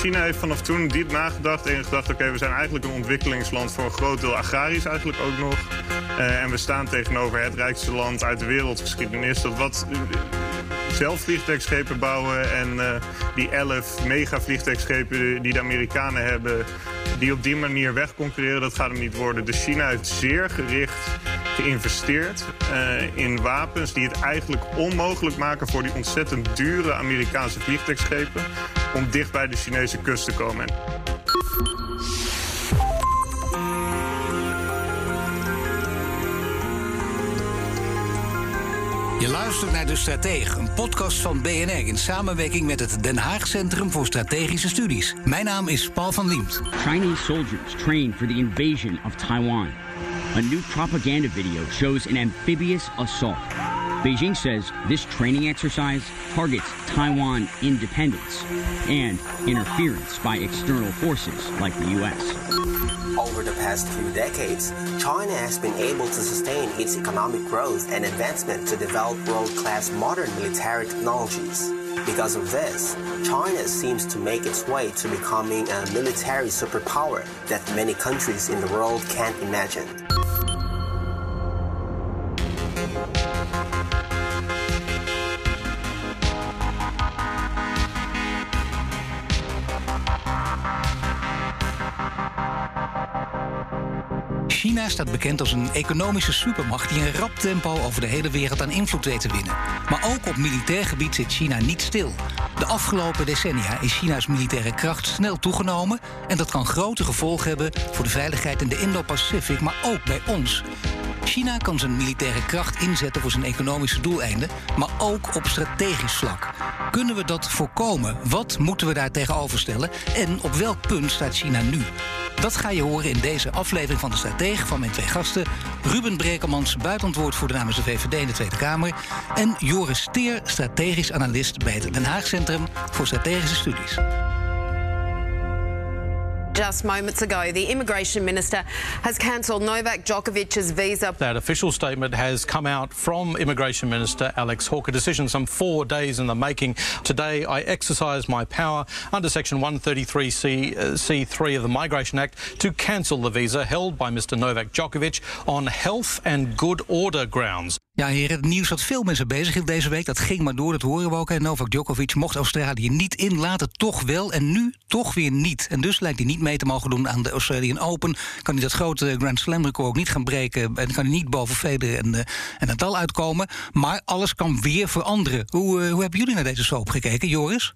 China heeft vanaf toen diep nagedacht en gedacht... oké, we zijn eigenlijk een ontwikkelingsland voor een groot deel agrarisch eigenlijk ook nog. Uh, en we staan tegenover het rijkste land uit de wereldgeschiedenis... dat wat uh, zelf vliegtuigschepen bouwen en uh, die elf mega vliegtuigschepen die de Amerikanen hebben... die op die manier wegconcurreren, dat gaat hem niet worden. Dus China heeft zeer gericht geïnvesteerd uh, in wapens die het eigenlijk onmogelijk maken voor die ontzettend dure Amerikaanse vliegtuigschepen om dicht bij de Chinese kust te komen. Je luistert naar De Stratege, een podcast van BNR in samenwerking met het Den Haag Centrum voor Strategische Studies. Mijn naam is Paul van Liemt. Chinese soldiers train for the invasion of Taiwan. A new propaganda video shows an amphibious assault. Beijing says this training exercise targets Taiwan independence and interference by external forces like the U.S. Over the past few decades, China has been able to sustain its economic growth and advancement to develop world class modern military technologies. Because of this, China seems to make its way to becoming a military superpower that many countries in the world can't imagine. Staat bekend als een economische supermacht die in rap tempo over de hele wereld aan invloed weet te winnen. Maar ook op militair gebied zit China niet stil. De afgelopen decennia is China's militaire kracht snel toegenomen en dat kan grote gevolgen hebben voor de veiligheid in de Indo-Pacific, maar ook bij ons. China kan zijn militaire kracht inzetten voor zijn economische doeleinden, maar ook op strategisch vlak. Kunnen we dat voorkomen? Wat moeten we daar tegenover stellen? En op welk punt staat China nu? Dat ga je horen in deze aflevering van de Stratege van mijn twee gasten. Ruben Brekelmans, buitenwoordvoerder namens de VVD in de Tweede Kamer. En Joris Steer, strategisch analist bij het Den Haag Centrum voor Strategische Studies. Just moments ago, the immigration minister has cancelled Novak Djokovic's visa. That official statement has come out from immigration minister Alex Hawke. Decision some four days in the making. Today, I exercise my power under section 133C, uh, C3 of the Migration Act to cancel the visa held by Mr. Novak Djokovic on health and good order grounds. Ja, heren, het nieuws dat veel mensen bezig hield deze week, dat ging maar door, dat horen we ook. En Novak Djokovic mocht Australië niet inlaten, toch wel. En nu toch weer niet. En dus lijkt hij niet mee te mogen doen aan de Australian Open. Kan hij dat grote Grand Slam record ook niet gaan breken. En kan hij niet boven Federer en, uh, en Nadal uitkomen. Maar alles kan weer veranderen. Hoe, uh, hoe hebben jullie naar deze soap gekeken, Joris?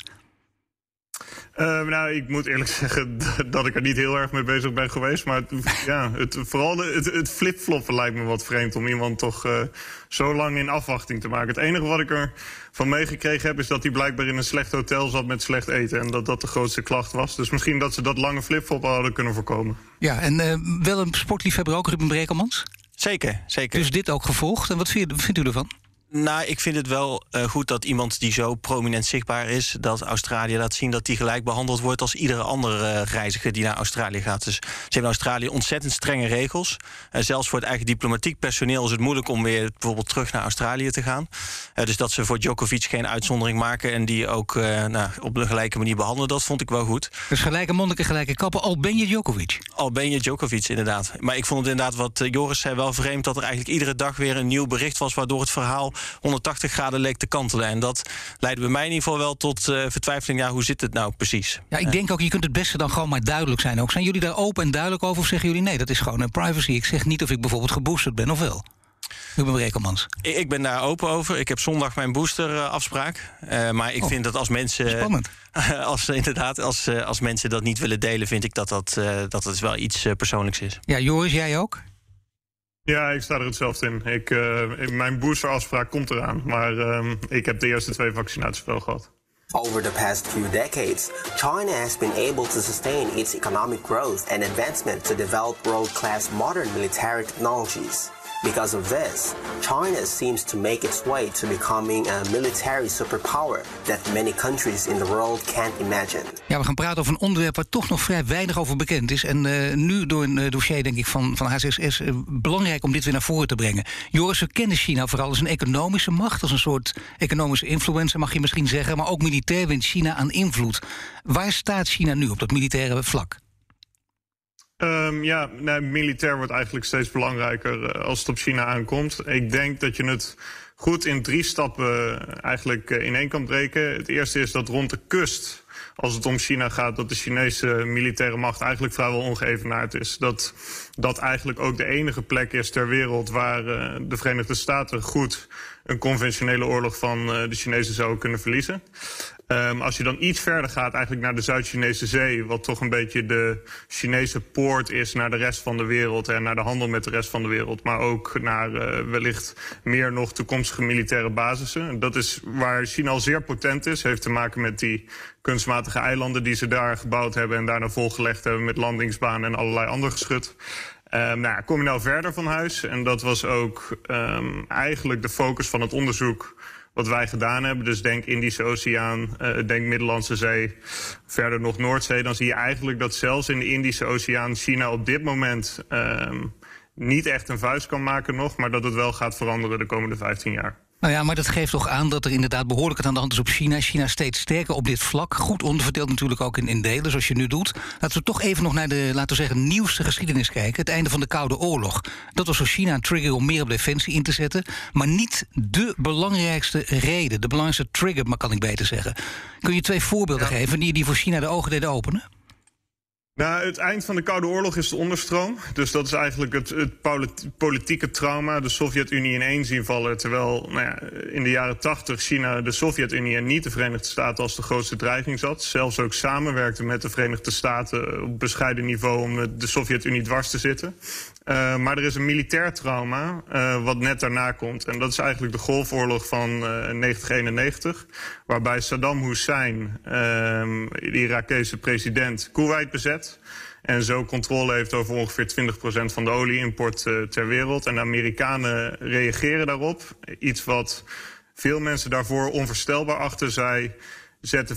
Uh, nou, ik moet eerlijk zeggen dat ik er niet heel erg mee bezig ben geweest. Maar het, ja, het, vooral de, het, het flipfloppen lijkt me wat vreemd om iemand toch uh, zo lang in afwachting te maken. Het enige wat ik er van meegekregen heb is dat hij blijkbaar in een slecht hotel zat met slecht eten. En dat dat de grootste klacht was. Dus misschien dat ze dat lange flipfloppen hadden kunnen voorkomen. Ja, en uh, wel een sportliefhebber ook, Ruben Brekelmans? Zeker, zeker. Dus dit ook gevolgd. En wat vindt, vindt u ervan? Nou, ik vind het wel uh, goed dat iemand die zo prominent zichtbaar is, dat Australië laat zien dat die gelijk behandeld wordt als iedere andere uh, reiziger die naar Australië gaat. Dus ze hebben in Australië ontzettend strenge regels. Uh, zelfs voor het eigen diplomatiek personeel is het moeilijk om weer bijvoorbeeld terug naar Australië te gaan. dus dat ze voor Djokovic geen uitzondering maken en die ook nou, op een gelijke manier behandelen, dat vond ik wel goed. Dus gelijke monniken, gelijke kappen, al ben je Djokovic. Al ben je Djokovic, inderdaad. Maar ik vond het inderdaad wat Joris zei wel vreemd dat er eigenlijk iedere dag weer een nieuw bericht was waardoor het verhaal 180 graden leek te kantelen. En dat leidde bij mij in ieder geval wel tot uh, vertwijfeling. Ja, hoe zit het nou precies? Ja, ik denk ook, je kunt het beste dan gewoon maar duidelijk zijn. Ook zijn jullie daar open en duidelijk over? Of zeggen jullie nee, dat is gewoon een privacy? Ik zeg niet of ik bijvoorbeeld geboosterd ben of wel. Ruben Brekelmans. Ik ben daar open over. Ik heb zondag mijn boosterafspraak. Uh, maar ik oh, vind dat als mensen. Spannend. Als, inderdaad, als, als mensen dat niet willen delen, vind ik dat dat, uh, dat het wel iets persoonlijks is. Ja, Joris, jij ook? Ja, ik sta er hetzelfde in. Ik, uh, mijn boosterafspraak komt eraan. Maar uh, ik heb de eerste twee vaccinaties wel gehad. Over the past few decades, China has been able to sustain its economic growth and advancement to develop world class modern military technologies. Because of this, China seems to make its way to becoming a military superpower that many countries in the world can't imagine. Ja, we gaan praten over een onderwerp waar toch nog vrij weinig over bekend is. En uh, nu door een uh, dossier, denk ik, van, van HSS uh, belangrijk om dit weer naar voren te brengen. Joris, we kennen China vooral als een economische macht, als een soort economische influencer, mag je misschien zeggen. Maar ook militair wint China aan invloed. Waar staat China nu op dat militaire vlak? Um, ja, militair wordt eigenlijk steeds belangrijker uh, als het op China aankomt. Ik denk dat je het goed in drie stappen eigenlijk uh, in één kan breken. Het eerste is dat rond de kust, als het om China gaat, dat de Chinese militaire macht eigenlijk vrijwel ongeëvenaard is. Dat dat eigenlijk ook de enige plek is ter wereld waar de Verenigde Staten goed een conventionele oorlog van de Chinezen zouden kunnen verliezen. Um, als je dan iets verder gaat, eigenlijk naar de Zuid-Chinese Zee, wat toch een beetje de Chinese poort is naar de rest van de wereld en naar de handel met de rest van de wereld, maar ook naar uh, wellicht meer nog toekomstige militaire basissen. Dat is waar China al zeer potent is, heeft te maken met die kunstmatige eilanden die ze daar gebouwd hebben en daarna volgelegd hebben met landingsbanen en allerlei ander geschut. Um, nou, kom je nou verder van huis? En dat was ook um, eigenlijk de focus van het onderzoek wat wij gedaan hebben. Dus denk Indische Oceaan, uh, denk Middellandse Zee, verder nog Noordzee. Dan zie je eigenlijk dat zelfs in de Indische Oceaan China op dit moment um, niet echt een vuist kan maken nog, maar dat het wel gaat veranderen de komende 15 jaar. Nou ja, maar dat geeft toch aan dat er inderdaad behoorlijk wat aan de hand is op China. China steeds sterker op dit vlak. Goed onderverdeeld natuurlijk ook in, in delen, zoals je nu doet. Laten we toch even nog naar de, laten we zeggen, nieuwste geschiedenis kijken. Het einde van de Koude Oorlog. Dat was voor China een trigger om meer op defensie in te zetten. Maar niet de belangrijkste reden. De belangrijkste trigger, maar kan ik beter zeggen. Kun je twee voorbeelden ja. geven die, die voor China de ogen deden openen? Nou, het eind van de Koude Oorlog is de onderstroom. Dus dat is eigenlijk het, het politieke trauma. De Sovjet-Unie in één zien vallen. Terwijl nou ja, in de jaren tachtig China de Sovjet-Unie en niet de Verenigde Staten als de grootste dreiging zat. Zelfs ook samenwerkte met de Verenigde Staten op bescheiden niveau om de Sovjet-Unie dwars te zitten. Uh, maar er is een militair trauma uh, wat net daarna komt. En dat is eigenlijk de Golfoorlog van uh, 1991. Waarbij Saddam Hussein, uh, de Irakese president, Kuwait bezet. En zo controle heeft over ongeveer 20% van de olieimport ter wereld. En de Amerikanen reageren daarop. Iets wat veel mensen daarvoor onvoorstelbaar achter zij zetten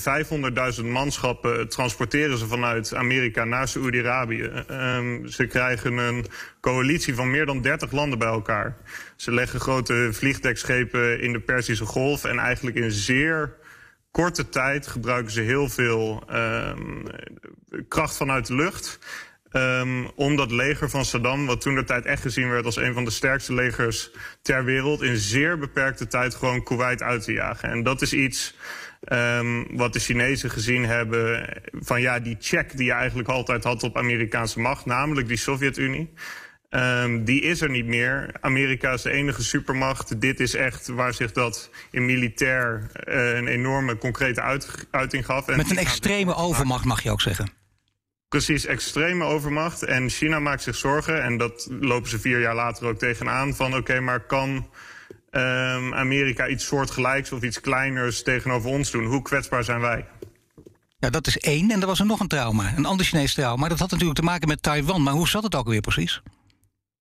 500.000 manschappen, transporteren ze vanuit Amerika naar Saoedi-Arabië. Um, ze krijgen een coalitie van meer dan 30 landen bij elkaar. Ze leggen grote vliegdekschepen in de Perzische Golf en eigenlijk in zeer korte tijd gebruiken ze heel veel um, kracht vanuit de lucht. Um, om dat leger van Saddam, wat toen de tijd echt gezien werd als een van de sterkste legers ter wereld, in zeer beperkte tijd gewoon Kuwait uit te jagen. En dat is iets um, wat de Chinezen gezien hebben van ja, die check die je eigenlijk altijd had op Amerikaanse macht, namelijk die Sovjet-Unie. Um, die is er niet meer. Amerika is de enige supermacht. Dit is echt waar zich dat in militair uh, een enorme concrete uit, uiting gaf. En Met een extreme overmacht mag je ook zeggen. Precies, extreme overmacht. En China maakt zich zorgen, en dat lopen ze vier jaar later ook tegenaan, van oké, okay, maar kan um, Amerika iets soortgelijks of iets kleiners tegenover ons doen? Hoe kwetsbaar zijn wij? Ja, dat is één. En er was er nog een trauma, een ander Chinees trauma. Dat had natuurlijk te maken met Taiwan. Maar hoe zat het ook alweer precies?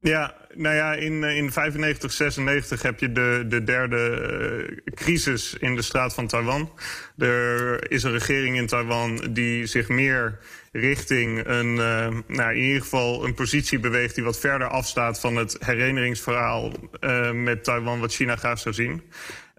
Ja, nou ja, in, eh, in 95, 96 heb je de, de derde uh, crisis in de straat van Taiwan. Er is een regering in Taiwan die zich meer richting een, uh, nou, in ieder geval een positie beweegt die wat verder afstaat van het herinneringsverhaal uh, met Taiwan wat China graag zou zien.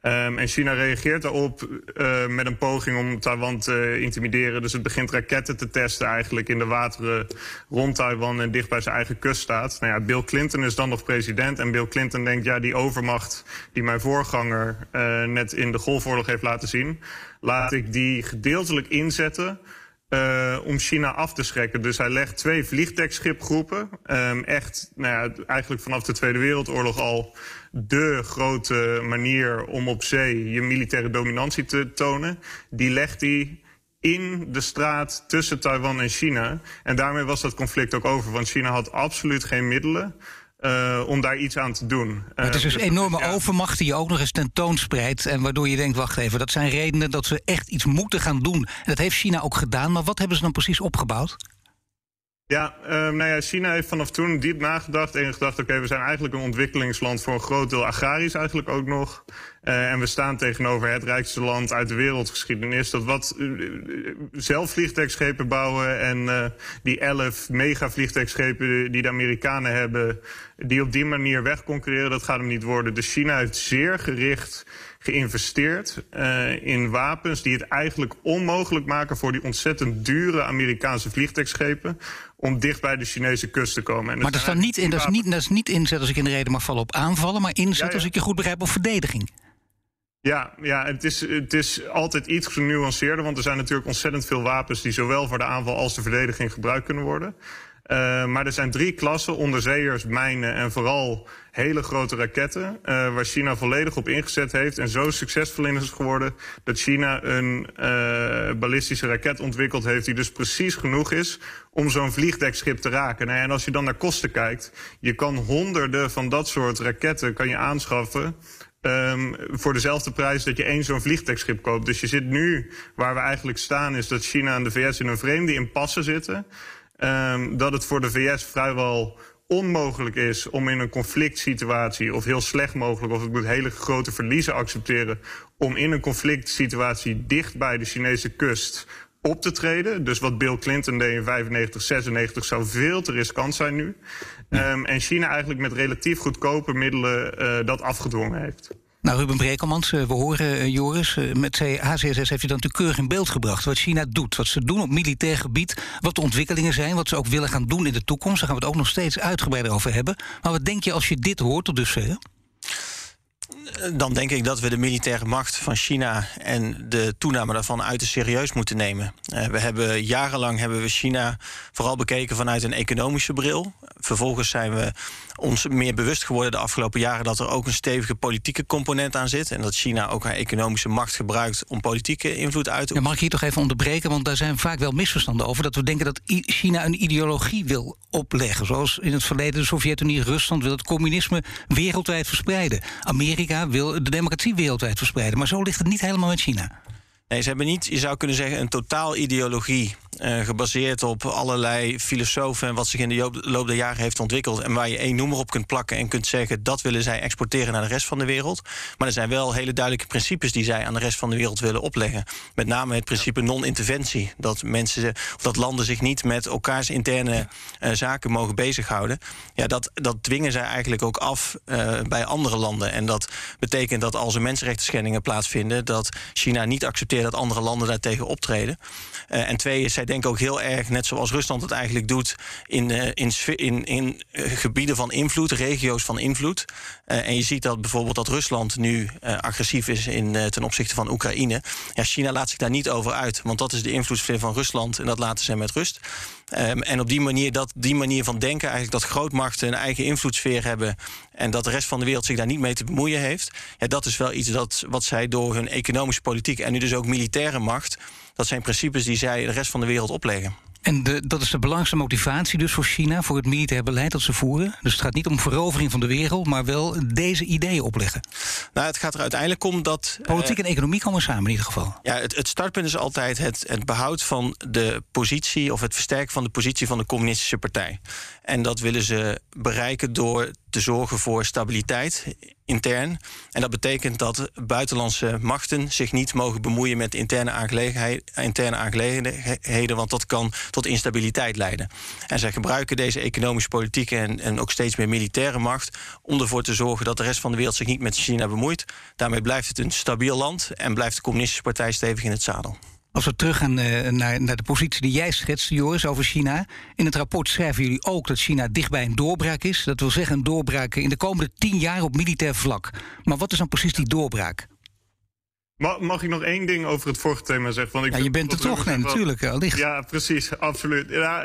Um, en China reageert daarop uh, met een poging om Taiwan te intimideren. Dus het begint raketten te testen eigenlijk in de wateren rond Taiwan en dicht bij zijn eigen kuststaat. Nou ja, Bill Clinton is dan nog president en Bill Clinton denkt, ja, die overmacht die mijn voorganger net in de Golfoorlog heeft laten zien, laat ik die gedeeltelijk inzetten uh, om China af te schrikken. Dus hij legt twee vliegdekschipgroepen. Um, echt, nou ja, eigenlijk vanaf de Tweede Wereldoorlog al de grote manier om op zee je militaire dominantie te tonen. Die legt hij in de straat tussen Taiwan en China. En daarmee was dat conflict ook over. Want China had absoluut geen middelen Uh, om daar iets aan te doen. Maar het is dus, dus enorme overmacht die je ook nog eens tentoonspreidt. En waardoor je denkt, wacht even, dat zijn redenen dat ze echt iets moeten gaan doen. En dat heeft China ook gedaan. Maar wat hebben ze dan precies opgebouwd? Ja, uh, nou ja, China heeft vanaf toen diep nagedacht en gedacht... oké, we zijn eigenlijk een ontwikkelingsland voor een groot deel agrarisch eigenlijk ook nog. Uh, en we staan tegenover het rijkste land uit de wereldgeschiedenis... dat wat uh, zelf vliegtuigschepen bouwen en die elf megavliegtuigschepen die de Amerikanen hebben... die op die manier wegconcurreren, dat gaat hem niet worden. Dus China heeft zeer gericht geïnvesteerd in wapens die het eigenlijk onmogelijk maken voor die ontzettend dure Amerikaanse vliegtuigschepen om dicht bij de Chinese kust te komen. En maar dat is, dan niet in, dat, is niet, dat is niet inzet als ik in de reden mag vallen op aanvallen, maar inzet ja, ja. als ik je goed begrijp op verdediging. Ja, ja het, is, het is altijd iets genuanceerder, want er zijn natuurlijk ontzettend veel wapens die zowel voor de aanval als de verdediging gebruikt kunnen worden. Uh, maar er zijn drie klassen, onderzeeërs, mijnen en vooral hele grote raketten... Uh, waar China volledig op ingezet heeft en zo succesvol in is geworden... dat China een uh, ballistische raket ontwikkeld heeft die dus precies genoeg is... om zo'n vliegdekschip te raken. Nou, en als je dan naar kosten kijkt, je kan honderden van dat soort raketten kan je aanschaffen... Um, voor dezelfde prijs dat je één zo'n vliegdekschip koopt. Dus je zit nu, waar we eigenlijk staan, is dat China en de VS in een vreemde impasse zitten... Um, dat het voor de VS vrijwel onmogelijk is om in een conflict situatie, of heel slecht mogelijk, of het moet hele grote verliezen accepteren, om in een conflict situatie dicht bij de Chinese kust op te treden. Dus wat Bill Clinton deed in 95, 96 zou veel te riskant zijn nu. Um, en China eigenlijk met relatief goedkope middelen uh, dat afgedwongen heeft. Nou, Ruben Brekelmans, eh, we horen uh, Joris, met HCSS heeft u dan natuurlijk keurig in beeld gebracht wat China doet. Wat ze doen op militair gebied, wat de ontwikkelingen zijn, wat ze ook willen gaan doen in de toekomst. Daar gaan we het ook nog steeds uitgebreider over hebben. Maar wat denk je als je dit hoort tot dusver? Dan denk ik dat we de militaire macht van China en de toename daarvan uiterst serieus moeten nemen. Uh, we hebben jarenlang hebben we China vooral bekeken vanuit een economische bril. Vervolgens zijn we ons meer bewust geworden de afgelopen jaren dat er ook een stevige politieke component aan zit. En dat China ook haar economische macht gebruikt om politieke invloed uit te oefenen. Ja, mag ik hier toch even onderbreken? Want daar zijn vaak wel misverstanden over. Dat we denken dat China een ideologie wil opleggen. Zoals in het verleden de Sovjet-Unie, Rusland wil het communisme wereldwijd verspreiden. Amerika wil de democratie wereldwijd verspreiden. Maar zo ligt het niet helemaal met China. Nee, ze hebben niet, je zou kunnen zeggen, een totaal ideologie. Uh, gebaseerd op allerlei filosofen en wat zich in de loop der jaren heeft ontwikkeld. En waar je één noemer op kunt plakken en kunt zeggen dat willen zij exporteren naar de rest van de wereld. Maar er zijn wel hele duidelijke principes die zij aan de rest van de wereld willen opleggen. Met name het principe non-interventie. Dat mensen of dat landen zich niet met elkaars interne uh, zaken mogen bezighouden. Ja, dat, dat dwingen zij eigenlijk ook af uh, bij andere landen. En dat betekent dat als er mensenrechten schendingen plaatsvinden, dat China niet accepteert dat andere landen daartegen optreden. en twee is zij denken ook heel erg, net zoals Rusland het eigenlijk doet, in, uh, in, in, in uh, gebieden van invloed, regio's van invloed. Uh, en je ziet dat bijvoorbeeld dat Rusland nu agressief is in, ten opzichte van Oekraïne. Ja, China laat zich daar niet over uit, want dat is de invloedssfeer van Rusland en dat laten ze met rust. Um, en op die manier, dat, die manier van denken, eigenlijk dat grootmachten een eigen invloedssfeer hebben en dat de rest van de wereld zich daar niet mee te bemoeien heeft, ja, dat is wel iets dat, wat zij door hun economische politiek en nu dus ook militaire macht dat zijn principes die zij de rest van de wereld opleggen. En de, dat is de belangrijkste motivatie dus voor China, voor het militair beleid dat ze voeren. Dus het gaat niet om verovering van de wereld, maar wel deze ideeën opleggen. Nou, het gaat er uiteindelijk om dat. Politiek uh, en economie komen samen in ieder geval. Ja, het, het startpunt is altijd het, het behoud van de positie of het versterken van de positie van de communistische partij. En dat willen ze bereiken door te zorgen voor stabiliteit intern. En dat betekent dat buitenlandse machten zich niet mogen bemoeien met interne, aangelegenheden, want dat kan tot instabiliteit leiden. En zij gebruiken deze economische politieke en, en ook steeds meer militaire macht om ervoor te zorgen dat de rest van de wereld zich niet met China bemoeit. Daarmee blijft het een stabiel land en blijft de communistische partij stevig in het zadel. Als we teruggaan uh, naar, naar de positie die jij schetst, Joris, over China. In het rapport schrijven jullie ook dat China dichtbij een doorbraak is. Dat wil zeggen een doorbraak in de komende tien jaar op militair vlak. Maar wat is dan precies die doorbraak? Mag, mag ik nog één ding over het vorige thema zeggen? Want ik ja, je bent er toch, nee, natuurlijk, allicht. Ja, precies, absoluut. Ja,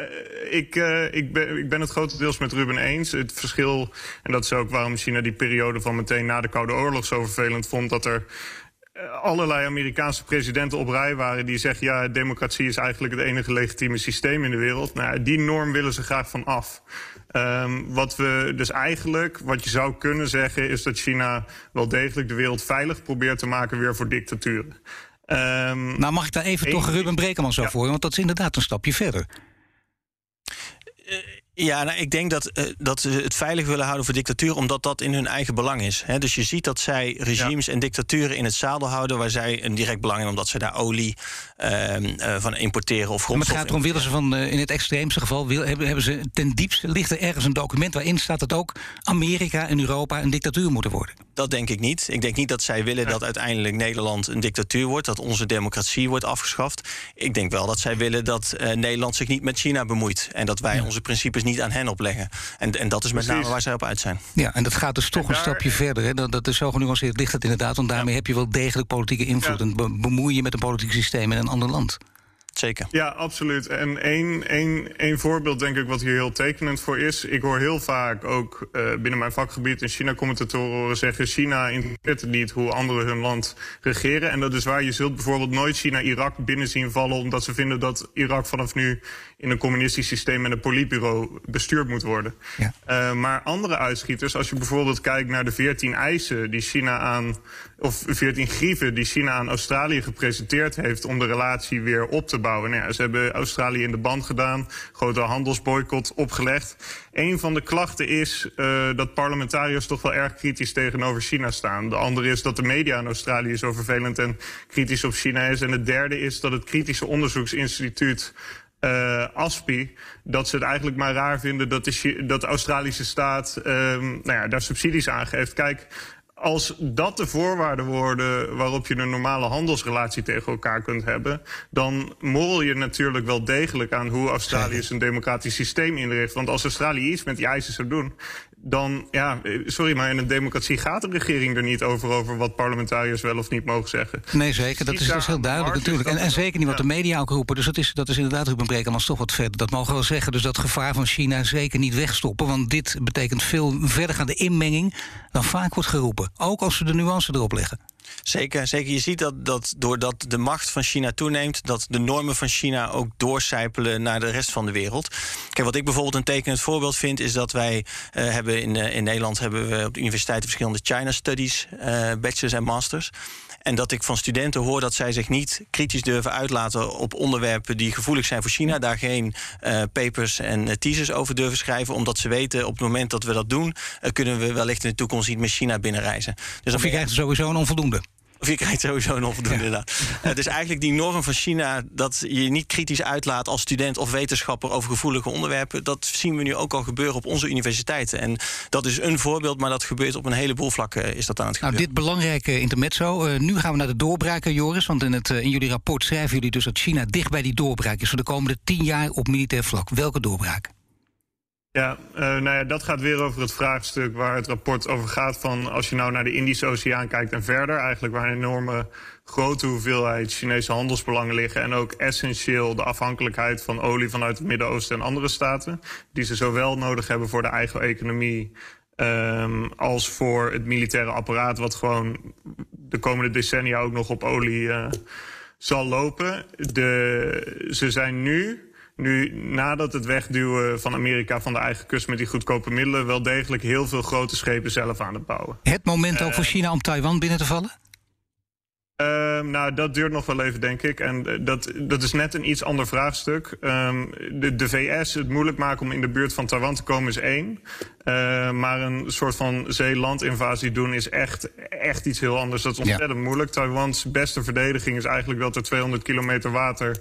ik, uh, ik, ben, ik ben het grotendeels met Ruben eens. Het verschil, en dat is ook waarom China die periode van meteen na de Koude Oorlog zo vervelend vond... dat er allerlei Amerikaanse presidenten op rij waren die zeggen: ja, democratie is eigenlijk het enige legitieme systeem in de wereld. Nou, die norm willen ze graag van af. Um, wat we dus eigenlijk, wat je zou kunnen zeggen, is dat China wel degelijk de wereld veilig probeert te maken weer voor dictaturen. Um, nou, mag ik daar even toch Ruben Brekeman zo ja. voor? Want dat is inderdaad een stapje verder. Ja, nou, ik denk dat, uh, dat ze het veilig willen houden voor dictatuur, omdat dat in hun eigen belang is. Dus je ziet dat zij regimes ja. en dictaturen in het zadel houden, waar zij een direct belang in, omdat ze daar olie uh, uh, van importeren of grondstoffen. Maar het gaat erom, willen ze van in het extreemste geval, wil, hebben, hebben ze ten diepste, ligt er ergens een document waarin staat dat ook Amerika en Europa een dictatuur moeten worden? Dat denk ik niet. Ik denk niet dat zij willen ja. dat uiteindelijk Nederland een dictatuur wordt, dat onze democratie wordt afgeschaft. Ik denk wel dat zij willen dat Nederland zich niet met China bemoeit en dat wij onze principes niet aan hen opleggen. En, en dat is met Precies. name waar zij op uit zijn. Ja, en dat gaat dus toch daar, een stapje verder. Hè? Dat, dat is zo genuanceerd ligt het inderdaad. Want daarmee ja. heb je wel degelijk politieke invloed. Ja. En be bemoei je met een politiek systeem in een ander land. Zeker. Ja, absoluut. En één, één, één voorbeeld denk ik wat hier heel tekenend voor is. Ik hoor heel vaak ook uh, binnen mijn vakgebied in China-commentatoren horen zeggen... China interesseert niet hoe anderen hun land regeren. En dat is waar. Je zult bijvoorbeeld nooit China-Irak binnen zien vallen... omdat ze vinden dat Irak vanaf nu in een communistisch systeem... met een politbureau bestuurd moet worden. Ja. Uh, maar andere uitschieters, als je bijvoorbeeld kijkt naar de 14 eisen... die China aan of 14 grieven die China aan Australië gepresenteerd heeft om de relatie weer op te bouwen. Nou ja, ze hebben Australië in de band gedaan, grote handelsboycott opgelegd. Een van de klachten is uh, dat parlementariërs toch wel erg kritisch tegenover China staan. De andere is dat de media in Australië zo vervelend en kritisch op China is. En het derde is dat het kritische onderzoeksinstituut uh, ASPI, dat ze het eigenlijk maar raar vinden dat de, dat de Australische staat uh, nou ja, daar subsidies aan geeft. Kijk, als dat de voorwaarden worden waarop je een normale handelsrelatie tegen elkaar kunt hebben, dan morrel je natuurlijk wel degelijk aan hoe Australië zijn democratisch systeem inricht. Want als Australië iets met die eisen zou doen, dan, ja, sorry, maar in een democratie gaat de regering er niet over, over wat parlementariërs wel of niet mogen zeggen. Nee, zeker. Dat is, dat is heel duidelijk natuurlijk. En, en zeker niet wat de media ook roepen. Dus dat is, dat is inderdaad, Ruben Brekelmans, toch wat verder. Dat mogen we wel zeggen. Dus dat gevaar van China zeker niet wegstoppen. Want dit betekent veel verdergaande inmenging dan vaak wordt geroepen. Ook als ze de nuance erop leggen. Zeker, zeker. Je ziet dat, dat doordat de macht van China toeneemt, dat de normen van China ook doorcijpelen naar de rest van de wereld. Kijk, wat ik bijvoorbeeld een tekenend voorbeeld vind, is dat wij uh, hebben in, uh, in Nederland hebben we op de universiteiten verschillende China Studies, uh, bachelors en masters. En dat ik van studenten hoor dat zij zich niet kritisch durven uitlaten op onderwerpen die gevoelig zijn voor China. Daar geen uh, papers en theses over durven schrijven. Omdat ze weten op het moment dat we dat doen, uh, kunnen we wellicht in de toekomst niet met China binnenreizen. Dus of je krijgt sowieso een onvoldoende. Of je krijgt sowieso een onvoldoende, ja. Het is eigenlijk die norm van China... dat je niet kritisch uitlaat als student of wetenschapper... over gevoelige onderwerpen. Dat zien we nu ook al gebeuren op onze universiteiten. En dat is een voorbeeld, maar dat gebeurt op een heleboel vlakken... is dat aan het gebeuren. Nou, dit belangrijke intermezzo. Uh, nu gaan we naar de doorbraken, Joris. Want in, het, uh, in jullie rapport schrijven jullie dus dat China dicht bij die doorbraak is... voor de komende tien jaar op militair vlak. Welke doorbraak? Ja, uh, nou ja, dat gaat weer over het vraagstuk waar het rapport over gaat. Van als je nou naar de Indische Oceaan kijkt en verder, eigenlijk waar een enorme grote hoeveelheid Chinese handelsbelangen liggen. En ook essentieel de afhankelijkheid van olie vanuit het Midden-Oosten en andere staten. Die ze zowel nodig hebben voor de eigen economie. Um, als voor het militaire apparaat, wat gewoon de komende decennia ook nog op olie uh, zal lopen. De, ze zijn nu nu, nadat het wegduwen van Amerika van de eigen kust met die goedkope middelen, wel degelijk heel veel grote schepen zelf aan het bouwen. Het moment ook uh, voor China om Taiwan binnen te vallen? Uh, nou, dat duurt nog wel even, denk ik. En uh, dat, dat is net een iets ander vraagstuk. Um, de, de VS het moeilijk maken om in de buurt van Taiwan te komen is één. Uh, maar een soort van zeelandinvasie doen is echt, echt iets heel anders. Dat is ontzettend ja. moeilijk. Taiwans beste verdediging is eigenlijk dat er 200 kilometer water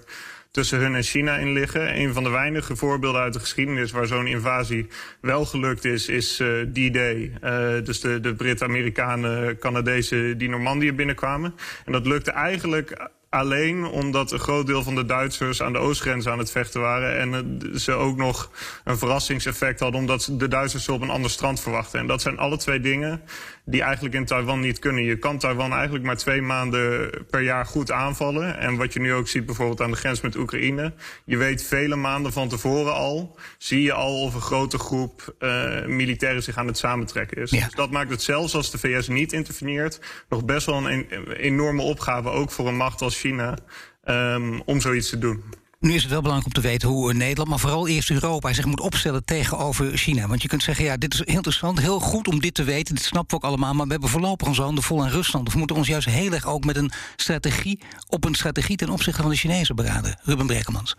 tussen hun en China in liggen. Een van de weinige voorbeelden uit de geschiedenis waar zo'n invasie wel gelukt is, is uh, D-Day. Uh, dus de, de Britten, Amerikanen, Canadezen die Normandië binnenkwamen. En dat lukte eigenlijk alleen omdat een groot deel van de Duitsers aan de oostgrens aan het vechten waren. En ze ook nog een verrassingseffect hadden omdat de Duitsers ze op een ander strand verwachten. En dat zijn alle twee dingen die eigenlijk in Taiwan niet kunnen. Je kan Taiwan eigenlijk maar twee maanden per jaar goed aanvallen. En wat je nu ook ziet bijvoorbeeld aan de grens met Oekraïne. Je weet vele maanden van tevoren al, zie je al of een grote groep uh, militairen zich aan het samentrekken is. Ja. Dus dat maakt het zelfs als de VS niet interveneert, nog best wel een, een enorme opgave, ook voor een macht als China, um, om zoiets te doen. Nu is het wel belangrijk om te weten hoe Nederland, maar vooral eerst Europa zich moet opstellen tegenover China. Want je kunt zeggen, ja, dit is heel interessant, heel goed om dit te weten, dit snappen we ook allemaal, maar we hebben voorlopig onze handen vol aan Rusland. Dus we moeten ons juist heel erg ook met een strategie, op een strategie ten opzichte van de Chinezen beraden. Ruben Brekemans.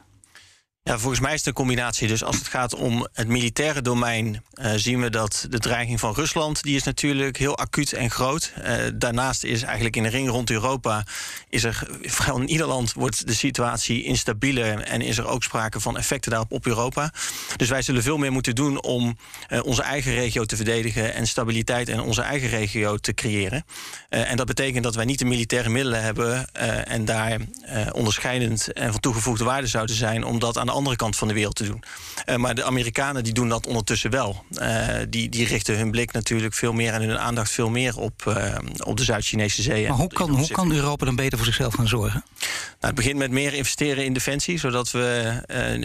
Ja, volgens mij is het een combinatie. Dus als het gaat om het militaire domein, uh, zien we dat de dreiging van Rusland, die is natuurlijk heel acuut en groot. Uh, daarnaast is eigenlijk in de ring rond Europa, is er vrijwel in ieder land wordt de situatie instabieler en is er ook sprake van effecten daarop op Europa. Dus wij zullen veel meer moeten doen om uh, onze eigen regio te verdedigen en stabiliteit in onze eigen regio te creëren. en dat betekent dat wij niet de militaire middelen hebben en daar onderscheidend en van toegevoegde waarde zouden zijn, omdat aan de andere kant van de wereld te doen. Uh, maar de Amerikanen die doen dat ondertussen wel. Uh, die, die richten hun blik natuurlijk veel meer en hun aandacht veel meer op, uh, op de Zuid-Chinese zee. Maar hoe kan, hoe kan Europa dan beter voor zichzelf gaan zorgen? Nou, het begint met meer investeren in defensie, zodat we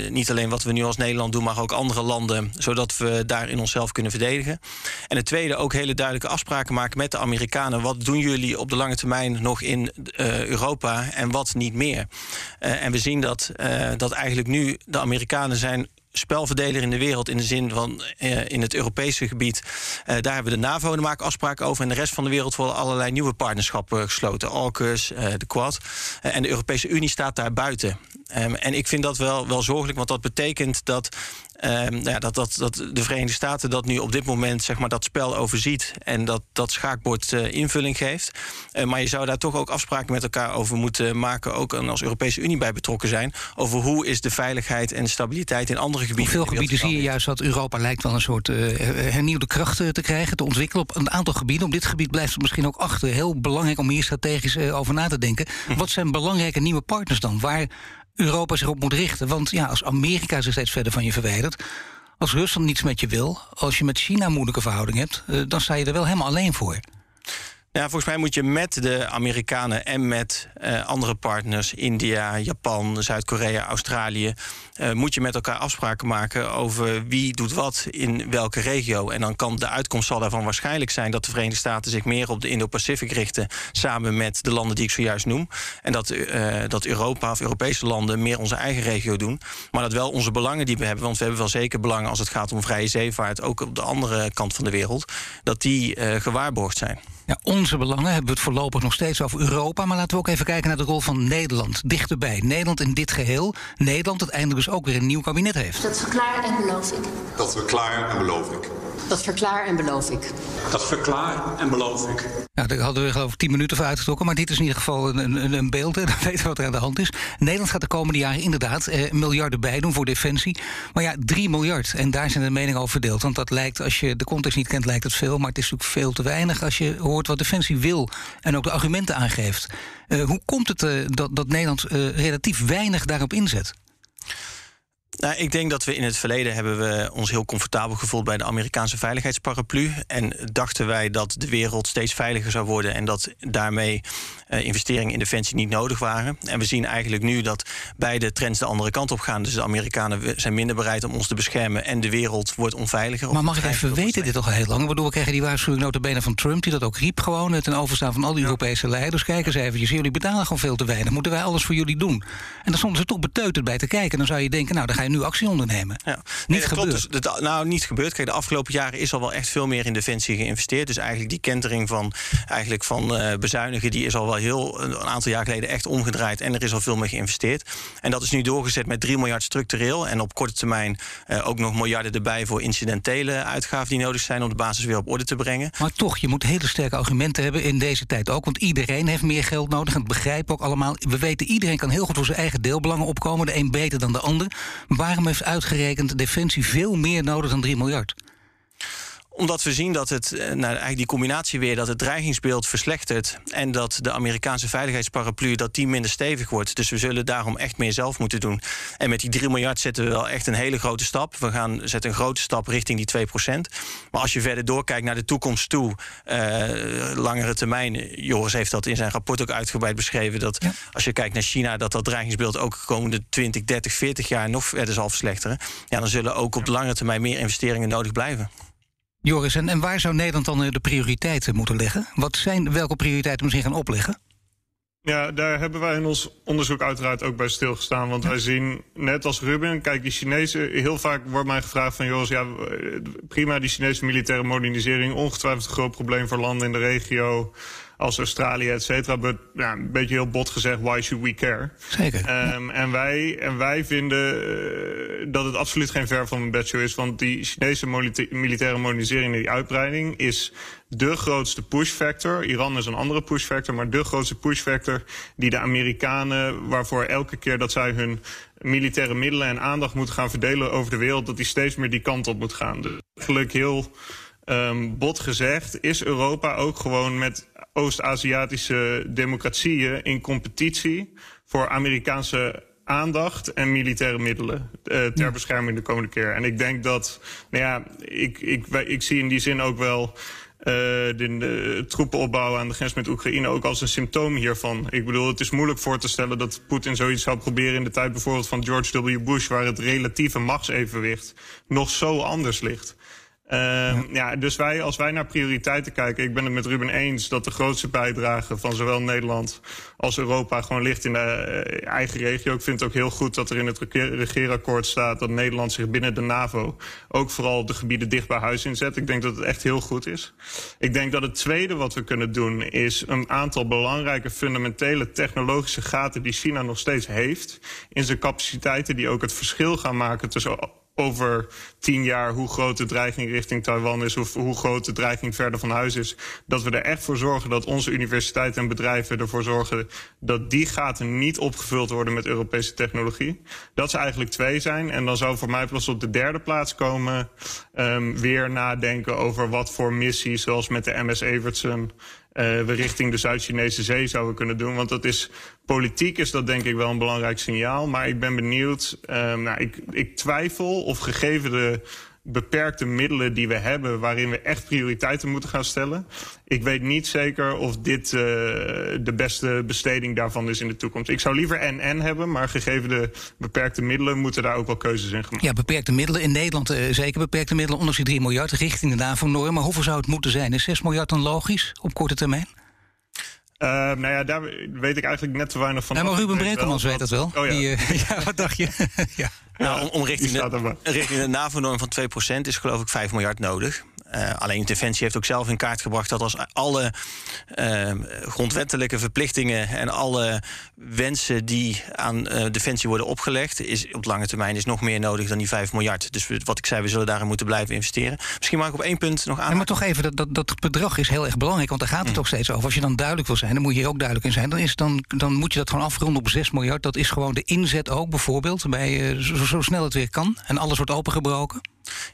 niet alleen wat we nu als Nederland doen, maar ook andere landen, zodat we daarin onszelf kunnen verdedigen. En het tweede, ook hele duidelijke afspraken maken met de Amerikanen. Wat doen jullie op de lange termijn nog in Europa en wat niet meer? en we zien dat, dat eigenlijk nu de Amerikanen zijn spelverdeler in de wereld in de zin van uh, in het Europese gebied. Uh, daar hebben we de NAVO, daar maken afspraken over. En de rest van de wereld worden allerlei nieuwe partnerschappen gesloten. AUKUS, uh, de Quad. en de Europese Unie staat daar buiten. Um, en ik vind dat wel, wel zorgelijk, want dat betekent dat Um, ja, dat, dat, dat de Verenigde Staten dat nu op dit moment zeg maar, dat spel overziet en dat, dat schaakbord uh, invulling geeft. Uh, maar je zou daar toch ook afspraken met elkaar over moeten maken, ook als Europese Unie bij betrokken zijn, over hoe is de veiligheid en stabiliteit in andere gebieden. Op veel gebieden zie je juist dat Europa lijkt wel een soort uh, hernieuwde krachten te krijgen, te ontwikkelen op een aantal gebieden. Op dit gebied blijft het misschien ook achter. Heel belangrijk om hier strategisch over na te denken. Hm. Wat zijn belangrijke nieuwe partners dan? Waar Europa zich op moet richten. Want ja, als Amerika zich steeds verder van je verwijdert. Als Rusland niets met je wil, als je met China moeilijke verhouding hebt, uh, dan sta je er wel helemaal alleen voor. Ja, volgens mij moet je met de Amerikanen en met uh, andere partners, India, Japan, Zuid-Korea, Australië, uh, moet je met elkaar afspraken maken over wie doet wat in welke regio. En dan kan de uitkomst zal daarvan waarschijnlijk zijn dat de Verenigde Staten zich meer op de Indo-Pacific richten, samen met de landen die ik zojuist noem. En dat, uh, dat Europa of Europese landen meer onze eigen regio doen. Maar dat wel onze belangen die we hebben, want we hebben wel zeker belangen als het gaat om vrije zeevaart, ook op de andere kant van de wereld, dat die gewaarborgd zijn. Ja, onze belangen hebben we het voorlopig nog steeds over Europa. Maar laten we ook even kijken naar de rol van Nederland. Dichterbij. Nederland in dit geheel. Nederland het eindelijk dus ook weer een nieuw kabinet heeft. Dat verklaar en beloof ik. Dat verklaar en beloof ik. Dat verklaar en beloof ik. Dat verklaar en beloof ik. Nou, daar hadden we geloof ik tien minuten voor uitgetrokken. Maar dit is in ieder geval een, een, een beeld. Hè. Dan weten we wat er aan de hand is. Nederland gaat de komende jaren inderdaad eh, miljarden bij doen voor defensie. Maar ja, 3 miljard. En daar zijn de meningen over verdeeld. Want dat lijkt, als je de context niet kent, lijkt het veel. Maar het is natuurlijk veel te weinig als je hoort wat defensie wil. En ook de argumenten aangeeft. Uh, hoe komt het uh, dat, dat Nederland uh, relatief weinig daarop inzet? Nou, ik denk dat we in het verleden hebben we ons heel comfortabel gevoeld bij de Amerikaanse veiligheidsparaplu. En dachten wij dat de wereld steeds veiliger zou worden en dat daarmee uh, investeringen in defensie niet nodig waren. En we zien eigenlijk nu dat beide trends de andere kant op gaan. Dus de Amerikanen zijn minder bereid om ons te beschermen en de wereld wordt onveiliger. Maar mag ik even weten, dit toch al heel lang? Ik bedoel, we krijgen die waarschuwing notabene van Trump, die dat ook riep gewoon ten overstaan van al die. Europese leiders. Kijk eens eventjes, jullie betalen gewoon veel te weinig. Moeten wij alles voor jullie doen? En dan stonden ze toch beteuterd bij te kijken. Dan zou je denken, nou, dan ga je nu actie ondernemen. Ja. Niet nee, gebeurd. Dus, de, nou, niet gebeurd. Kijk, de afgelopen jaren is al wel echt veel meer in defensie geïnvesteerd. Dus eigenlijk die kentering van, eigenlijk van uh, bezuinigen, die is al wel heel een aantal jaar geleden echt omgedraaid. En er is al veel meer geïnvesteerd. En dat is nu doorgezet met 3 miljard structureel. En op korte termijn uh, ook nog miljarden erbij voor incidentele uitgaven die nodig zijn om de basis weer op orde te brengen. Maar toch, je moet hele sterke argumenten hebben in deze tijd ook. Want iedereen heeft meer geld nodig. En begrijpen ook allemaal. We weten, iedereen kan heel goed voor zijn eigen deelbelangen opkomen. De een beter dan de ander. Waarom heeft uitgerekend Defensie veel meer nodig dan 3 miljard? Omdat we zien dat het, nou, eigenlijk die combinatie weer, dat het dreigingsbeeld verslechtert. En dat de Amerikaanse veiligheidsparaplu dat die minder stevig wordt. Dus we zullen daarom echt meer zelf moeten doen. En met die 3 miljard zetten we wel echt een hele grote stap. We gaan zetten een grote stap richting die 2% Maar als je verder doorkijkt naar de toekomst toe, uh, langere termijn. Joris heeft dat in zijn rapport ook uitgebreid beschreven. Dat als je kijkt naar China, dat dat dreigingsbeeld ook de komende 20, 30, 40 jaar nog verder zal verslechteren. Ja, dan zullen ook op de lange termijn meer investeringen nodig blijven. Joris, en, en waar zou Nederland dan eh, de prioriteiten moeten leggen? Wat zijn, welke prioriteiten moeten zich gaan opleggen? Ja, daar hebben wij in ons onderzoek uiteraard ook bij stilgestaan. Want wij zien, net als Ruben, kijk, die Chinezen... Heel vaak wordt mij gevraagd van, Joris, ja, prima, die Chinese militaire modernisering... ongetwijfeld een groot probleem voor landen in de regio als Australië, et cetera. Maar ja, een beetje heel bot gezegd, why should we care? Zeker. Um, en, wij, en wij vinden uh, dat het absoluut geen ver van een bedshow is. Want die Chinese militaire modernisering en die uitbreiding is de grootste push factor. Iran is een andere push factor, maar de grootste push factor die de Amerikanen, waarvoor elke keer dat zij hun militaire middelen en aandacht moeten gaan verdelen over de wereld, dat die steeds meer die kant op moet gaan. Dus eigenlijk heel um, bot gezegd, is Europa ook gewoon met Oost-Aziatische democratieën in competitie voor Amerikaanse aandacht en militaire middelen uh, ter bescherming de komende keer. En ik denk dat, nou ja, ik, ik, ik zie in die zin ook wel uh, de, de troepenopbouw aan de grens met Oekraïne ook als een symptoom hiervan. Ik bedoel, het is moeilijk voor te stellen dat Poetin zoiets zou proberen in de tijd bijvoorbeeld van George W. Bush, waar het relatieve machtsevenwicht nog zo anders ligt. Uh, ja. dus wij, als wij naar prioriteiten kijken, ik ben het met Ruben eens dat de grootste bijdrage van zowel Nederland als Europa gewoon ligt in de uh, eigen regio. Ik vind het ook heel goed dat er in het regeerakkoord staat dat Nederland zich binnen de NAVO ook vooral de gebieden dicht bij huis inzet. Ik denk dat het echt heel goed is. Ik denk dat het tweede wat we kunnen doen is een aantal belangrijke fundamentele technologische gaten die China nog steeds heeft in zijn capaciteiten die ook het verschil gaan maken tussen over tien jaar hoe groot de dreiging richting Taiwan is... of hoe groot de dreiging verder van huis is... dat we er echt voor zorgen dat onze universiteiten en bedrijven ervoor zorgen... dat die gaten niet opgevuld worden met Europese technologie. Dat ze eigenlijk twee zijn. En dan zou voor mij pas op de derde plaats komen... Um, weer nadenken over wat voor missies, zoals met de MS Evertson... Uh, we richting de Zuid-Chinese zee zouden kunnen doen. Want dat is, politiek is dat denk ik wel een belangrijk signaal. Maar ik ben benieuwd, uh, nou, ik, ik twijfel of gegeven de beperkte middelen die we hebben... waarin we echt prioriteiten moeten gaan stellen. Ik weet niet zeker of dit uh, de beste besteding daarvan is in de toekomst. Ik zou liever en-en hebben, maar gegeven de beperkte middelen... moeten daar ook wel keuzes in gemaakt Ja, beperkte middelen. In Nederland uh, zeker beperkte middelen. Ondanks die 3 miljard richting de NAVO-norm. Maar hoeveel zou het moeten zijn? Is 6 miljard dan logisch op korte termijn? Uh, nou ja, daar weet ik eigenlijk net te weinig van. Nee, maar Ruben Brekelmans weet dat wel. Oh ja. Die, uh, ja, wat dacht je? ja. Nou, om, om richting, de, richting de NAVO-norm van 2% is geloof ik 5 miljard nodig. Uh, alleen Defensie heeft ook zelf in kaart gebracht dat als alle uh, grondwettelijke verplichtingen en alle wensen die aan uh, Defensie worden opgelegd, is op lange termijn is nog meer nodig dan die 5 miljard. Dus wat ik zei, we zullen daarin moeten blijven investeren. Misschien mag ik op één punt nog aan. Ja, maar toch even, dat, dat, dat bedrag is heel erg belangrijk, want daar gaat het mm. ook steeds over. Als je dan duidelijk wil zijn, dan moet je hier ook duidelijk in zijn. Dan, is dan, dan moet je dat gewoon afronden op 6 miljard. Dat is gewoon de inzet ook bijvoorbeeld, bij, zo, zo snel het weer kan. En alles wordt opengebroken.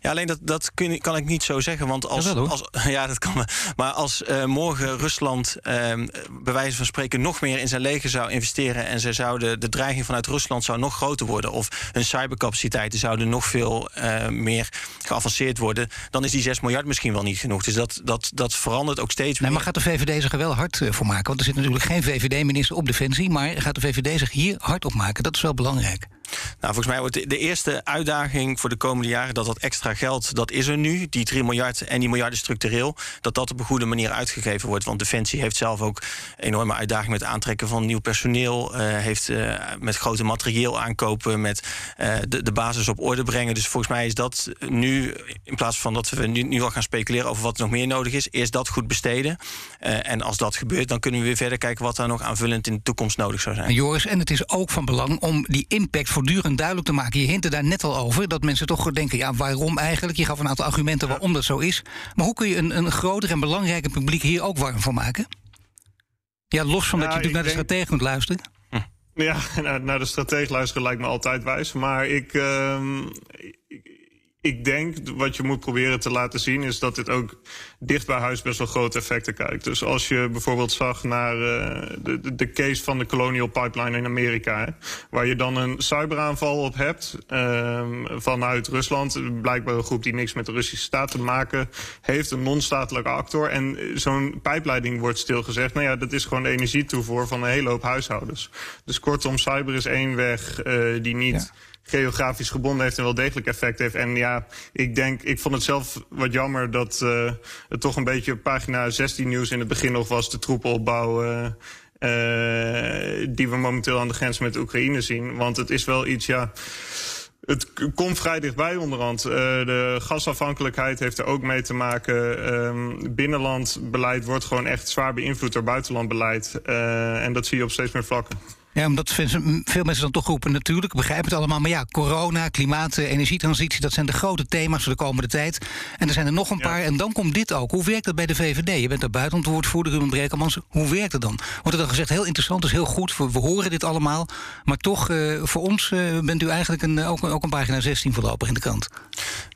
Ja, alleen dat, dat kun, kan ik niet zo zeggen. Want als. Ja, als, ja dat kan. Maar als uh, morgen Rusland, uh, bij wijze van spreken, nog meer in zijn leger zou investeren. en ze zouden, de dreiging vanuit Rusland zou nog groter worden. of hun cybercapaciteiten zouden nog veel uh, meer geavanceerd worden. dan is die 6 miljard misschien wel niet genoeg. Dus dat, dat, dat verandert ook steeds meer. Nee, maar gaat de VVD zich er wel hard voor maken? Want er zit natuurlijk geen VVD-minister op Defensie. maar gaat de VVD zich hier hard op maken? Dat is wel belangrijk. Nou, volgens mij wordt de, eerste uitdaging voor de komende jaren dat dat extra geld, dat is er nu, die 3 miljard en die miljarden structureel, dat dat op een goede manier uitgegeven wordt. Want Defensie heeft zelf ook enorme uitdagingen met aantrekken van nieuw personeel, uh, heeft uh, met grote materieel aankopen, met uh, de, de basis op orde brengen. Dus volgens mij is dat nu, in plaats van dat we nu, nu al gaan speculeren over wat er nog meer nodig is, eerst dat goed besteden. en als dat gebeurt, dan kunnen we weer verder kijken wat daar nog aanvullend in de toekomst nodig zou zijn. Joris, en het is ook van belang om die impact voortdurend duidelijk te maken. Je hintte daar net al over dat mensen toch denken: ja, waarom eigenlijk? Je gaf een aantal argumenten waarom dat zo is. Maar hoe kun je een, een groter en belangrijker publiek hier ook warm voor maken? Ja, los van dat je natuurlijk naar de stratege moet luisteren. Ja, naar de stratege luisteren lijkt me altijd wijs. Maar ik, uh, ik ik denk wat je moet proberen te laten zien is dat dit ook dicht bij huis best wel grote effecten kijkt. Dus als je bijvoorbeeld zag naar uh, de, de case van de Colonial Pipeline in Amerika, waar je dan een cyberaanval op hebt uh, vanuit Rusland, blijkbaar een groep die niks met de Russische staat te maken heeft, een non-statelijke actor. En zo'n pijpleiding wordt stilgezegd. Nou ja, dat is gewoon energietoevoer van een hele hoop huishoudens. Dus kortom, cyber is één weg uh, die niet. Geografisch gebonden heeft en wel degelijk effect heeft. En ja, ik denk, ik vond het zelf wat jammer dat uh, het toch een beetje pagina 16 nieuws in het begin nog was, de troepenopbouw. Uh, uh, die we momenteel aan de grens met Oekraïne zien. Want het is wel iets, ja. Het komt vrij dichtbij onderhand. De gasafhankelijkheid heeft er ook mee te maken. Um, binnenlandbeleid wordt gewoon echt zwaar beïnvloed door buitenlandbeleid. Uh, en dat zie je op steeds meer vlakken. Ja, omdat veel mensen dan toch roepen, natuurlijk, ik begrijp het allemaal. Maar ja, corona, klimaat, energietransitie, dat zijn de grote thema's voor de komende tijd. En er zijn er nog een paar. En dan komt dit ook. Hoe werkt dat bij de VVD? Je bent daar buitenwoordvoerder, Ruben Brekelmans. Hoe werkt het dan? Wordt er dan gezegd, heel interessant, is heel goed, we, we horen dit allemaal. Maar toch, uh, voor ons uh, bent u eigenlijk een, ook, ook een pagina 16 voorlopig in de krant.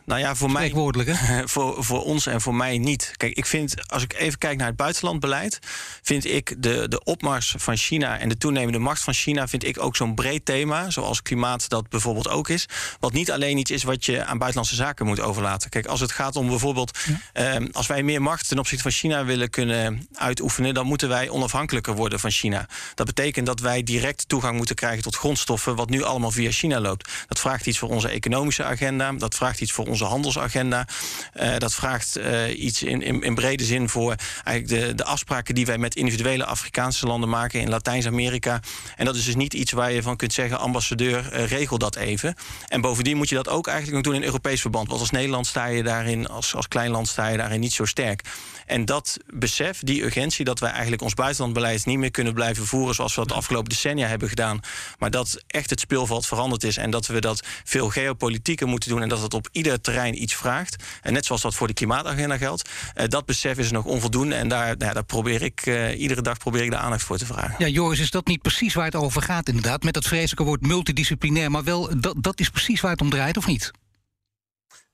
Nou ja, voor mij. Hè? Voor, voor ons en voor mij niet. Kijk, ik vind, als ik even kijk naar het buitenlandbeleid, vind ik de, de opmars van China en de toenemende macht van China, vind ik ook zo'n breed thema, zoals klimaat dat bijvoorbeeld ook is. Wat niet alleen iets is wat je aan buitenlandse zaken moet overlaten. Kijk, als het gaat om bijvoorbeeld, ja. eh, als wij meer macht ten opzichte van China willen kunnen uitoefenen, dan moeten wij onafhankelijker worden van China. Dat betekent dat wij direct toegang moeten krijgen tot grondstoffen, wat nu allemaal via China loopt. Dat vraagt iets voor onze economische agenda, dat vraagt iets voor onze handelsagenda. Uh, dat vraagt uh, iets in, in, in, brede zin voor eigenlijk de, de afspraken die wij met individuele Afrikaanse landen maken in Latijns-Amerika. En dat is dus niet iets waar je van kunt zeggen, ambassadeur, uh, regel dat even. En bovendien moet je dat ook eigenlijk nog doen in Europees verband. Want als Nederland sta je daarin, als, als klein land sta je daarin niet zo sterk. En dat besef, die urgentie, dat wij eigenlijk ons buitenlandbeleid niet meer kunnen blijven voeren zoals we dat de afgelopen decennia hebben gedaan. Maar dat echt het speelveld veranderd is en dat we dat veel geopolitieker moeten doen en dat het op ieder terrein iets vraagt. En net zoals dat voor de klimaatagenda geldt. Uh, dat besef is nog onvoldoende en daar, nou, daar probeer ik uh, iedere dag probeer ik de aandacht voor te vragen. Ja, Joris, is dat niet precies waar het over gaat inderdaad? Met dat vreselijke woord multidisciplinair, maar wel dat, dat is precies waar het om draait, of niet?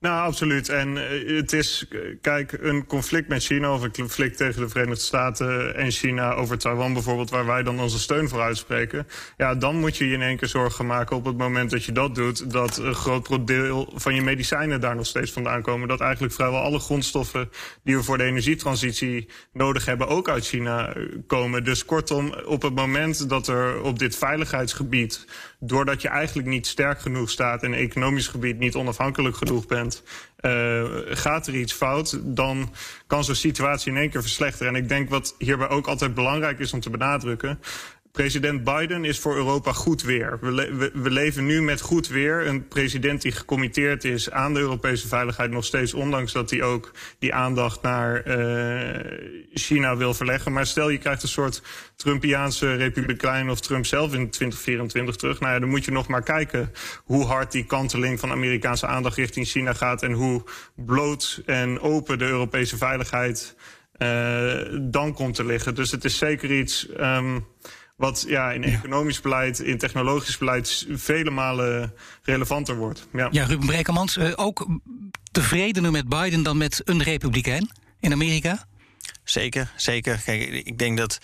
Nou, absoluut. En uh, het is, kijk, een conflict met China of een conflict tegen de Verenigde Staten en China over Taiwan bijvoorbeeld, waar wij dan onze steun voor uitspreken. Ja, dan moet je je in één keer zorgen maken op het moment dat je dat doet, dat een groot deel van je medicijnen daar nog steeds vandaan komen. Dat eigenlijk vrijwel alle grondstoffen die we voor de energietransitie nodig hebben ook uit China komen. Dus kortom, op het moment dat er op dit veiligheidsgebied, doordat je eigenlijk niet sterk genoeg staat en economisch gebied niet onafhankelijk genoeg bent, uh, gaat er iets fout, dan kan zo'n situatie in één keer verslechteren. En ik denk wat hierbij ook altijd belangrijk is om te benadrukken. President Biden is voor Europa goed weer. We, we, leven nu met goed weer. Een president die gecommitteerd is aan de Europese veiligheid nog steeds, ondanks dat hij ook die aandacht naar uh, China wil verleggen. Maar stel je krijgt een soort Trumpiaanse republikein of Trump zelf in 2024 terug. Nou ja, dan moet je nog maar kijken hoe hard die kanteling van Amerikaanse aandacht richting China gaat en hoe bloot en open de Europese veiligheid uh, dan komt te liggen. Dus het is zeker iets. Um, wat ja, in economisch beleid, in technologisch beleid vele malen relevanter wordt. Ja, ja Ruben Brekelmans, uh, ook tevredener met Biden dan met een republikein in Amerika? Zeker, zeker. Kijk, ik denk dat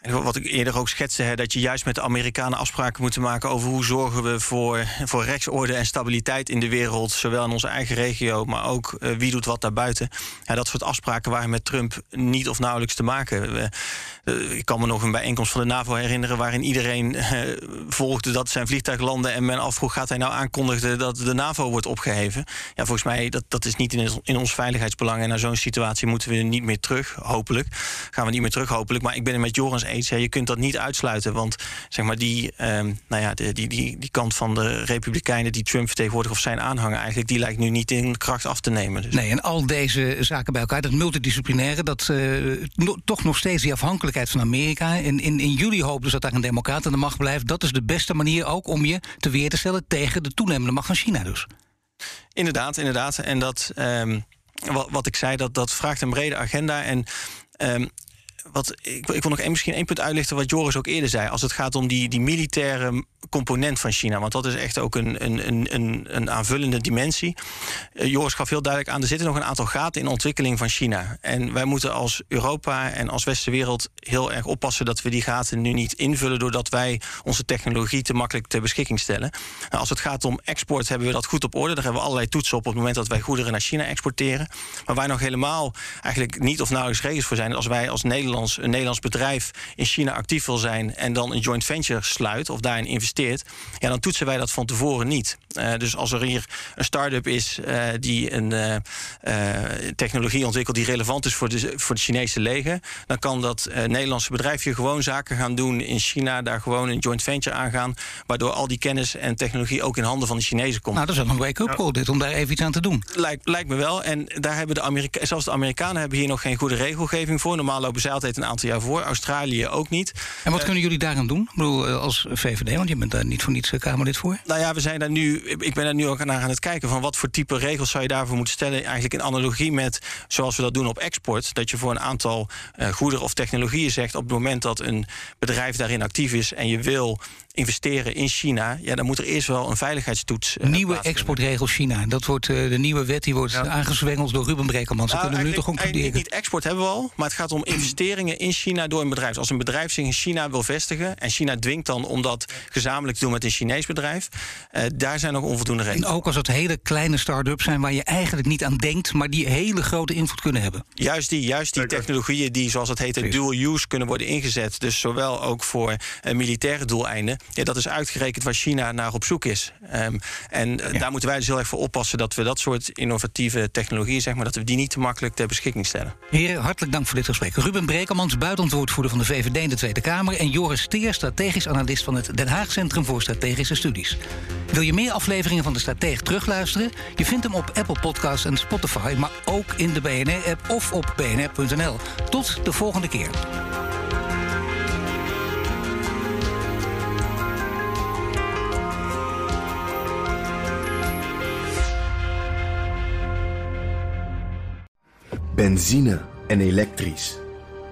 wat ik eerder ook schetste, hè, dat je juist met de Amerikanen afspraken moet maken over hoe zorgen we voor, voor rechtsorde en stabiliteit in de wereld, zowel in onze eigen regio, maar ook uh, wie doet wat daarbuiten. Ja, dat soort afspraken waren met Trump niet of nauwelijks te maken. We, uh, ik kan me nog een bijeenkomst van de NAVO herinneren waarin iedereen uh, volgde dat zijn vliegtuig landde en men afvroeg gaat hij nou aankondigen dat de NAVO wordt opgeheven. Ja, volgens mij dat, dat is niet in, in ons veiligheidsbelang en naar zo'n situatie moeten we niet meer terug, hopelijk. Gaan we niet meer terug, hopelijk. Maar ik ben het met Je kunt dat niet uitsluiten. Want zeg maar die, um, nou ja, die, die, die kant van de Republikeinen die Trump vertegenwoordigt of zijn aanhanger eigenlijk, die lijkt nu niet in kracht af te nemen. Dus. Nee, en al deze zaken bij elkaar, dat multidisciplinaire, dat uh, no, toch nog steeds die afhankelijkheid van Amerika. In, in, in juli hopen dus dat daar een democrat aan de macht blijft. Dat is de beste manier ook om je te weer te stellen tegen de toenemende macht van China dus. Inderdaad, inderdaad. En dat, um, wat, wat ik zei, dat, dat vraagt een brede agenda. En um, wat, ik, ik wil nog één, misschien één punt uitlichten wat Joris ook eerder zei. Als het gaat om die, die militaire component van China. Want dat is echt ook een, een, een, een aanvullende dimensie. Uh, Joris gaf heel duidelijk aan, er zitten nog een aantal gaten in de ontwikkeling van China. En wij moeten als Europa en als westerse wereld heel erg oppassen dat we die gaten nu niet invullen doordat wij onze technologie te makkelijk ter beschikking stellen. Nou, als het gaat om export hebben we dat goed op orde. Daar hebben we allerlei toetsen op op het moment dat wij goederen naar China exporteren. Maar waar nog helemaal eigenlijk niet of nauwelijks regels voor zijn, als wij als Nederlands, een Nederlands bedrijf in China actief wil zijn en dan een joint venture sluit of daarin investeert, ja, dan toetsen wij dat van tevoren niet. Uh, dus als er hier een start-up is uh, die een uh, technologie ontwikkelt die relevant is voor de, voor Chinese leger, dan kan dat Nederlandse bedrijf hier gewoon zaken gaan doen in China, daar gewoon een joint venture aangaan, waardoor al die kennis en technologie ook in handen van de Chinezen komt. Nou, dat is wel een wake-up call dit, om daar even iets aan te doen. Lijkt, lijkt me wel. En daar hebben de Amerika zelfs de Amerikanen hebben hier nog geen goede regelgeving voor. Normaal lopen zij altijd een aantal jaar voor. Australië ook niet. En wat kunnen jullie daaraan doen? Ik bedoel, als VVD, want je bent daar niet voor niets Kamerlid voor? Nou ja, we zijn daar nu. Ik ben daar nu ook naar aan het kijken van wat voor type regels zou je daarvoor moeten stellen. Eigenlijk in analogie met zoals we dat doen op export. Dat je voor een aantal uh, goederen of technologieën zegt op het moment dat een bedrijf daarin actief is en je wil investeren in China, ja, dan moet er eerst wel een veiligheidstoets. Uh, nieuwe exportregel China. Dat wordt uh, de nieuwe wet die wordt ja. aangezwengeld door Ruben Brekelmans. Nou, kunnen nu toch concluderen? Niet export hebben we al, maar het gaat om investeringen in China door een bedrijf. Als een bedrijf zich in China wil vestigen en China dwingt dan om dat gezamenlijk te doen met een Chinees bedrijf, uh, daar zijn nog onvoldoende regels. En ook als het hele kleine start-ups zijn waar je eigenlijk niet aan denkt, maar die hele grote invloed kunnen hebben. Juist die, juist die technologieën die, zoals het heet, dual use kunnen worden ingezet. Dus zowel ook voor militaire doeleinden. Ja, dat is uitgerekend waar China naar op zoek is. Um, en ja. daar moeten wij dus heel erg voor oppassen dat we dat soort innovatieve technologieën, zeg maar, dat we die niet te makkelijk ter beschikking stellen. Heren, hartelijk dank voor dit gesprek. Ruben Brekelmans, buitenwoordvoerder van de VVD in de Tweede Kamer. En Joris Teer, strategisch analist van het Den Haag Centrum voor Strategische Studies. Wil je meer afleveringen van de Stratege terugluisteren? Je vindt hem op Apple Podcasts en Spotify, maar ook in de BNR-app of op bnr.nl. Tot de volgende keer. Benzine en elektrisch.